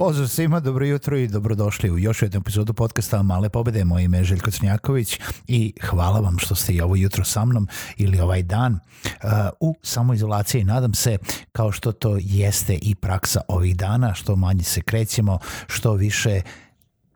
Pozdrav svima, dobro jutro i dobrodošli u još jednu epizodu podcasta Male pobede. Moje ime je Željko Crnjaković i hvala vam što ste i ovo jutro sa mnom ili ovaj dan uh, u samoizolaciji. Nadam se, kao što to jeste i praksa ovih dana, što manje se krećemo, što više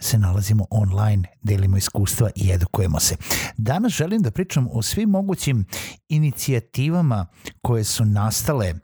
se nalazimo online, delimo iskustva i edukujemo se. Danas želim da pričam o svim mogućim inicijativama koje su nastale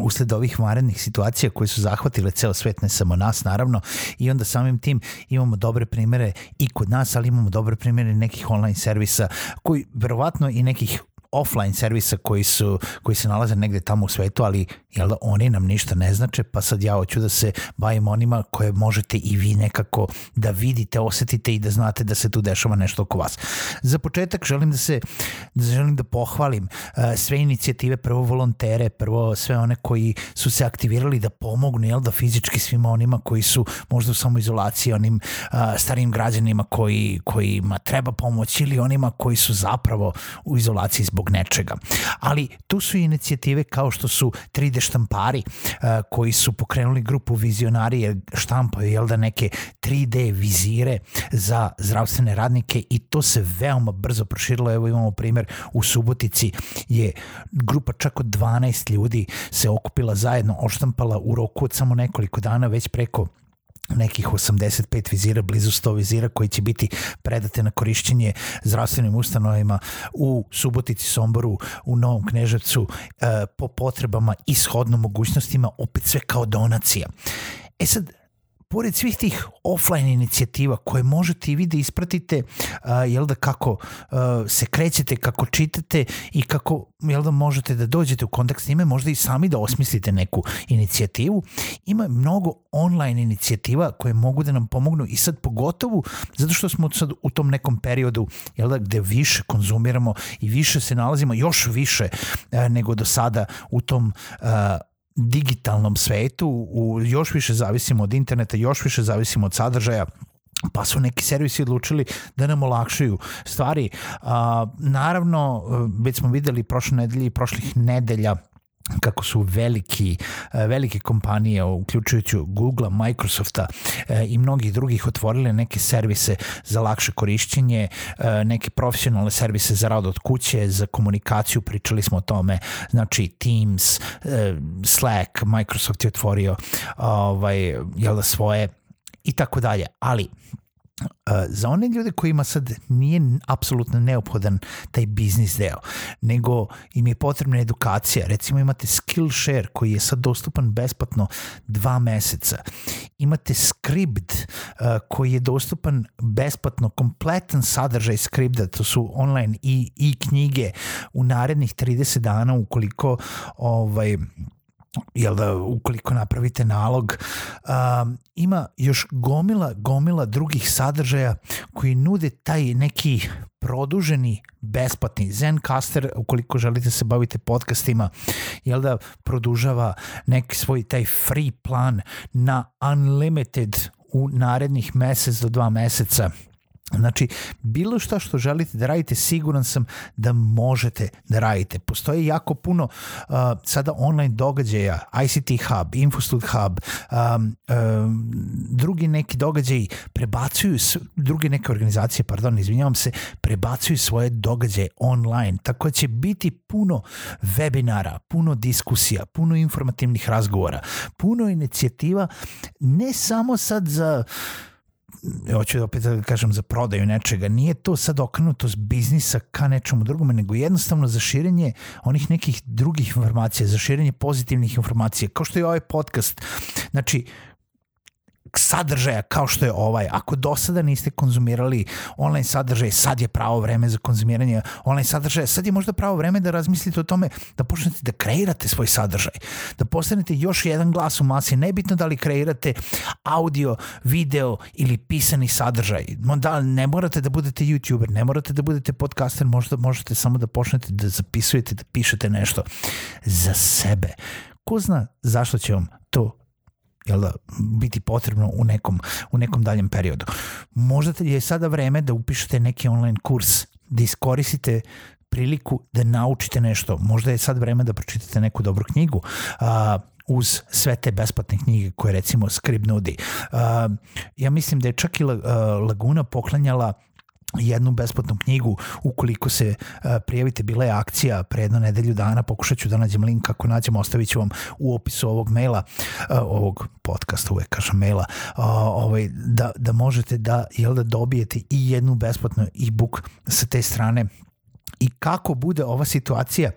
usled ovih varednih situacija koje su zahvatile ceo svet, ne samo nas naravno, i onda samim tim imamo dobre primere i kod nas, ali imamo dobre primere nekih online servisa koji verovatno i nekih offline servisa koji su koji se nalaze negde tamo u svetu, ali jel da oni nam ništa ne znače, pa sad ja hoću da se bavim onima koje možete i vi nekako da vidite, osetite i da znate da se tu dešava nešto oko vas. Za početak želim da se da želim da pohvalim uh, sve inicijative, prvo volontere, prvo sve one koji su se aktivirali da pomognu, jel da fizički svima onima koji su možda u samoizolaciji, onim uh, starijim građanima koji, kojima treba pomoć ili onima koji su zapravo u izolaciji zbog nečega. Ali tu su inicijative kao što su 3D štampari uh, koji su pokrenuli grupu vizionari jer štampaju jel da neke 3D vizire za zdravstvene radnike i to se veoma brzo proširilo. Evo imamo primer u Subotici je grupa čak od 12 ljudi se okupila zajedno, oštampala u roku od samo nekoliko dana već preko nekih 85 vizira, blizu 100 vizira koji će biti predate na korišćenje zdravstvenim ustanovima u Subotici, Somboru, u Novom Kneževcu e, po potrebama i shodno mogućnostima, opet sve kao donacija. E sad, pored svih tih offline inicijativa koje možete i vi da ispratite, uh, jel da kako uh, se krećete, kako čitate i kako jel da možete da dođete u kontakt s njime, možda i sami da osmislite neku inicijativu. Ima mnogo online inicijativa koje mogu da nam pomognu i sad pogotovo zato što smo sad u tom nekom periodu jel da, gde više konzumiramo i više se nalazimo, još više uh, nego do sada u tom uh, digitalnom svetu, u, još više zavisimo od interneta, još više zavisimo od sadržaja, pa su neki servisi odlučili da nam olakšaju stvari. A, naravno, već smo videli prošle nedelje i prošlih nedelja kako su veliki, velike kompanije, uključujući Google, Microsofta i mnogih drugih otvorile neke servise za lakše korišćenje, neke profesionalne servise za rad od kuće, za komunikaciju, pričali smo o tome, znači Teams, Slack, Microsoft je otvorio ovaj, jel da svoje i tako dalje. Ali za one ljude kojima sad nije apsolutno neophodan taj biznis deo, nego im je potrebna edukacija. Recimo imate Skillshare koji je sad dostupan besplatno dva meseca. Imate Script uh, koji je dostupan besplatno, kompletan sadržaj Scripta, to su online i, i knjige u narednih 30 dana ukoliko ovaj, jel da ukoliko napravite nalog um, ima još gomila gomila drugih sadržaja koji nude taj neki produženi besplatni Zencaster ukoliko želite se bavite podcastima jel da produžava neki svoj taj free plan na unlimited u narednih mesec do dva meseca Znači, bilo šta što želite da radite, siguran sam da možete da radite. Postoje jako puno uh, sada online događaja, ICT Hub, Infostud Hub, um, um, drugi neki događaji prebacuju, druge neke organizacije, pardon, izvinjavam se, prebacuju svoje događaje online, tako da će biti puno webinara, puno diskusija, puno informativnih razgovora, puno inicijativa, ne samo sad za hoću da opet da kažem za prodaju nečega, nije to sad okrenuto s biznisa ka nečemu drugome, nego jednostavno za širenje onih nekih drugih informacija, za širenje pozitivnih informacija, kao što je ovaj podcast. Znači, sadržaja kao što je ovaj. Ako do sada niste konzumirali online sadržaj, sad je pravo vreme za konzumiranje online sadržaja, sad je možda pravo vreme da razmislite o tome da počnete da kreirate svoj sadržaj, da postanete još jedan glas u masi, nebitno da li kreirate audio, video ili pisani sadržaj. Da, ne morate da budete youtuber, ne morate da budete podcaster, možda možete samo da počnete da zapisujete, da pišete nešto za sebe. Ko zna zašto će vam to jel da, biti potrebno u nekom, u nekom daljem periodu. Možda je sada vreme da upišete neki online kurs, da iskoristite priliku da naučite nešto. Možda je sad vreme da pročitate neku dobru knjigu. Uh, uz sve te besplatne knjige koje recimo Scrib nudi. Uh, ja mislim da je čak i Laguna poklanjala jednu besplatnu knjigu. Ukoliko se uh, prijavite bila je akcija pre jedno nedelju dana pokušat ću da nađem link. Ako nađem ostavit ću vam u opisu ovog maila uh, ovog podcasta uvek kažem maila ovaj, da, da možete da, jel da dobijete i jednu besplatnu e-book sa te strane. I kako bude ova situacija?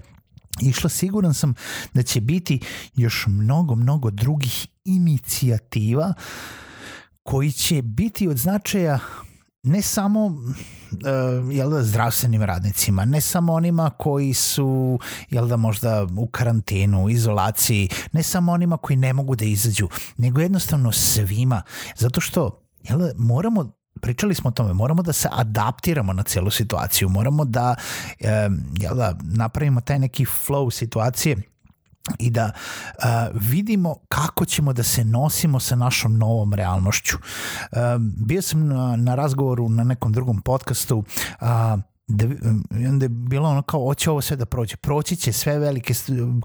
Išla, siguran sam da će biti još mnogo, mnogo drugih inicijativa koji će biti od značaja ne samo uh, jel da, zdravstvenim radnicima, ne samo onima koji su jel da, možda u karantenu, u izolaciji, ne samo onima koji ne mogu da izađu, nego jednostavno svima, zato što jel da, moramo pričali smo o tome, moramo da se adaptiramo na celu situaciju, moramo da, e, jel da napravimo taj neki flow situacije i da uh, vidimo kako ćemo da se nosimo sa našom novom realnošću. Uh, bio sam na, na razgovoru na nekom drugom podcastu uh, da, onda je bilo ono kao hoće ovo sve da prođe. Proći će sve velike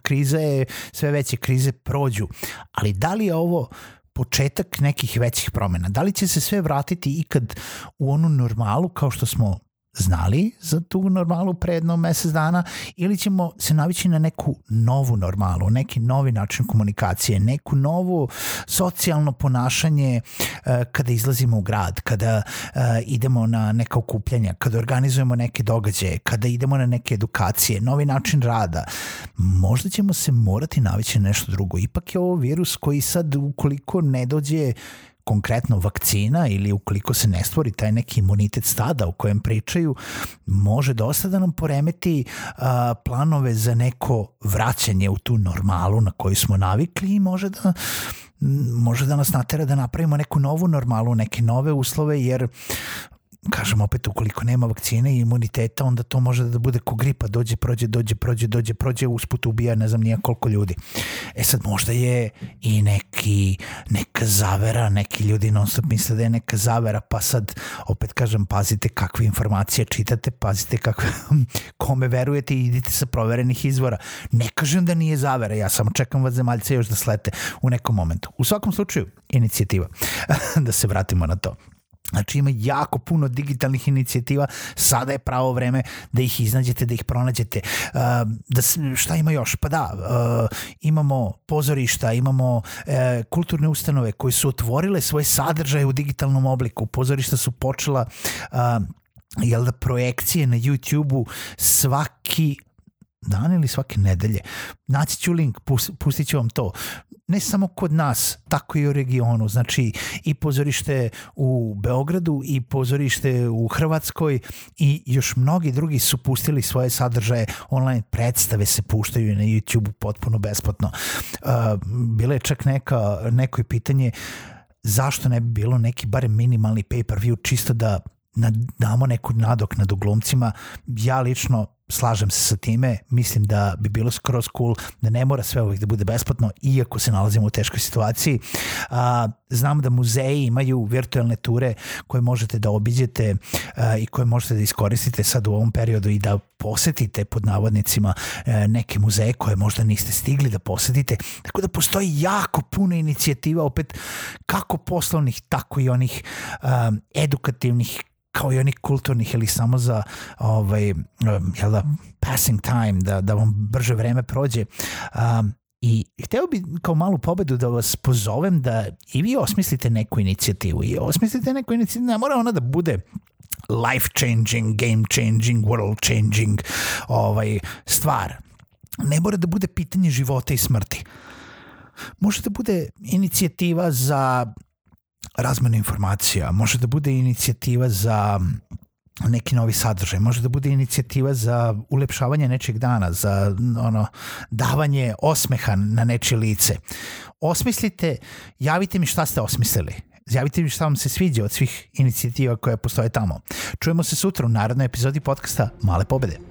krize, sve veće krize prođu. Ali da li je ovo početak nekih većih promena? Da li će se sve vratiti ikad u onu normalu kao što smo znali za tu normalu pre jedno mesec dana ili ćemo se navići na neku novu normalu, neki novi način komunikacije, neku novu socijalno ponašanje uh, kada izlazimo u grad, kada uh, idemo na neka okupljanja, kada organizujemo neke događaje, kada idemo na neke edukacije, novi način rada. Možda ćemo se morati navići na nešto drugo. Ipak je ovo virus koji sad ukoliko ne dođe konkretno vakcina ili ukoliko se ne stvori taj neki imunitet stada o kojem pričaju, može dosta da nam poremeti a, planove za neko vraćanje u tu normalu na koju smo navikli i može da može da nas natera da napravimo neku novu normalu, neke nove uslove, jer kažem opet, ukoliko nema vakcine i imuniteta, onda to može da bude ko gripa, dođe, prođe, dođe, prođe, dođe, prođe, usput ubija ne znam nija koliko ljudi. E sad možda je i neki, neka zavera, neki ljudi non stop misle da je neka zavera, pa sad opet kažem, pazite kakve informacije čitate, pazite kakve, kome verujete i idite sa proverenih izvora. Ne kažem da nije zavera, ja samo čekam vas zemaljce još da slete u nekom momentu. U svakom slučaju, inicijativa, da se vratimo na to. Znači ima jako puno digitalnih inicijativa, sada je pravo vreme da ih iznađete, da ih pronađete. Uh, da, šta ima još? Pa da, uh, imamo pozorišta, imamo uh, kulturne ustanove koje su otvorile svoje sadržaje u digitalnom obliku. Pozorišta su počela jel da projekcije na YouTube-u svaki dan ili svake nedelje. Naći ću link, pustit ću vam to ne samo kod nas, tako i u regionu. Znači i pozorište u Beogradu i pozorište u Hrvatskoj i još mnogi drugi su pustili svoje sadržaje, online predstave se puštaju na YouTube potpuno besplatno. Uh, bila je čak neka, neko pitanje zašto ne bi bilo neki barem minimalni pay-per-view čisto da damo neku nadok nad glumcima. Ja lično slažem se sa time, mislim da bi bilo skroz cool da ne mora sve uvijek da bude besplatno, iako se nalazimo u teškoj situaciji. A, znam da muzeji imaju virtualne ture koje možete da obiđete a, i koje možete da iskoristite sad u ovom periodu i da posetite pod navodnicima a, e, neke muzeje koje možda niste stigli da posetite. Tako da postoji jako puno inicijativa opet kako poslovnih, tako i onih a, edukativnih kao i onih kulturnih ili samo za ovaj, jel da, passing time, da, da vam brže vreme prođe. Um, I hteo bi kao malu pobedu da vas pozovem da i vi osmislite neku inicijativu i osmislite neku inicijativu, ne mora ona da bude life changing, game changing, world changing ovaj, stvar. Ne mora da bude pitanje života i smrti. Može da bude inicijativa za razmenu informacija, može da bude inicijativa za neki novi sadržaj, može da bude inicijativa za ulepšavanje nečeg dana, za ono davanje osmeha na nečije lice. Osmislite, javite mi šta ste osmislili. Javite mi šta vam se sviđa od svih inicijativa koje postoje tamo. Čujemo se sutra u narodnoj epizodi podcasta Male pobede.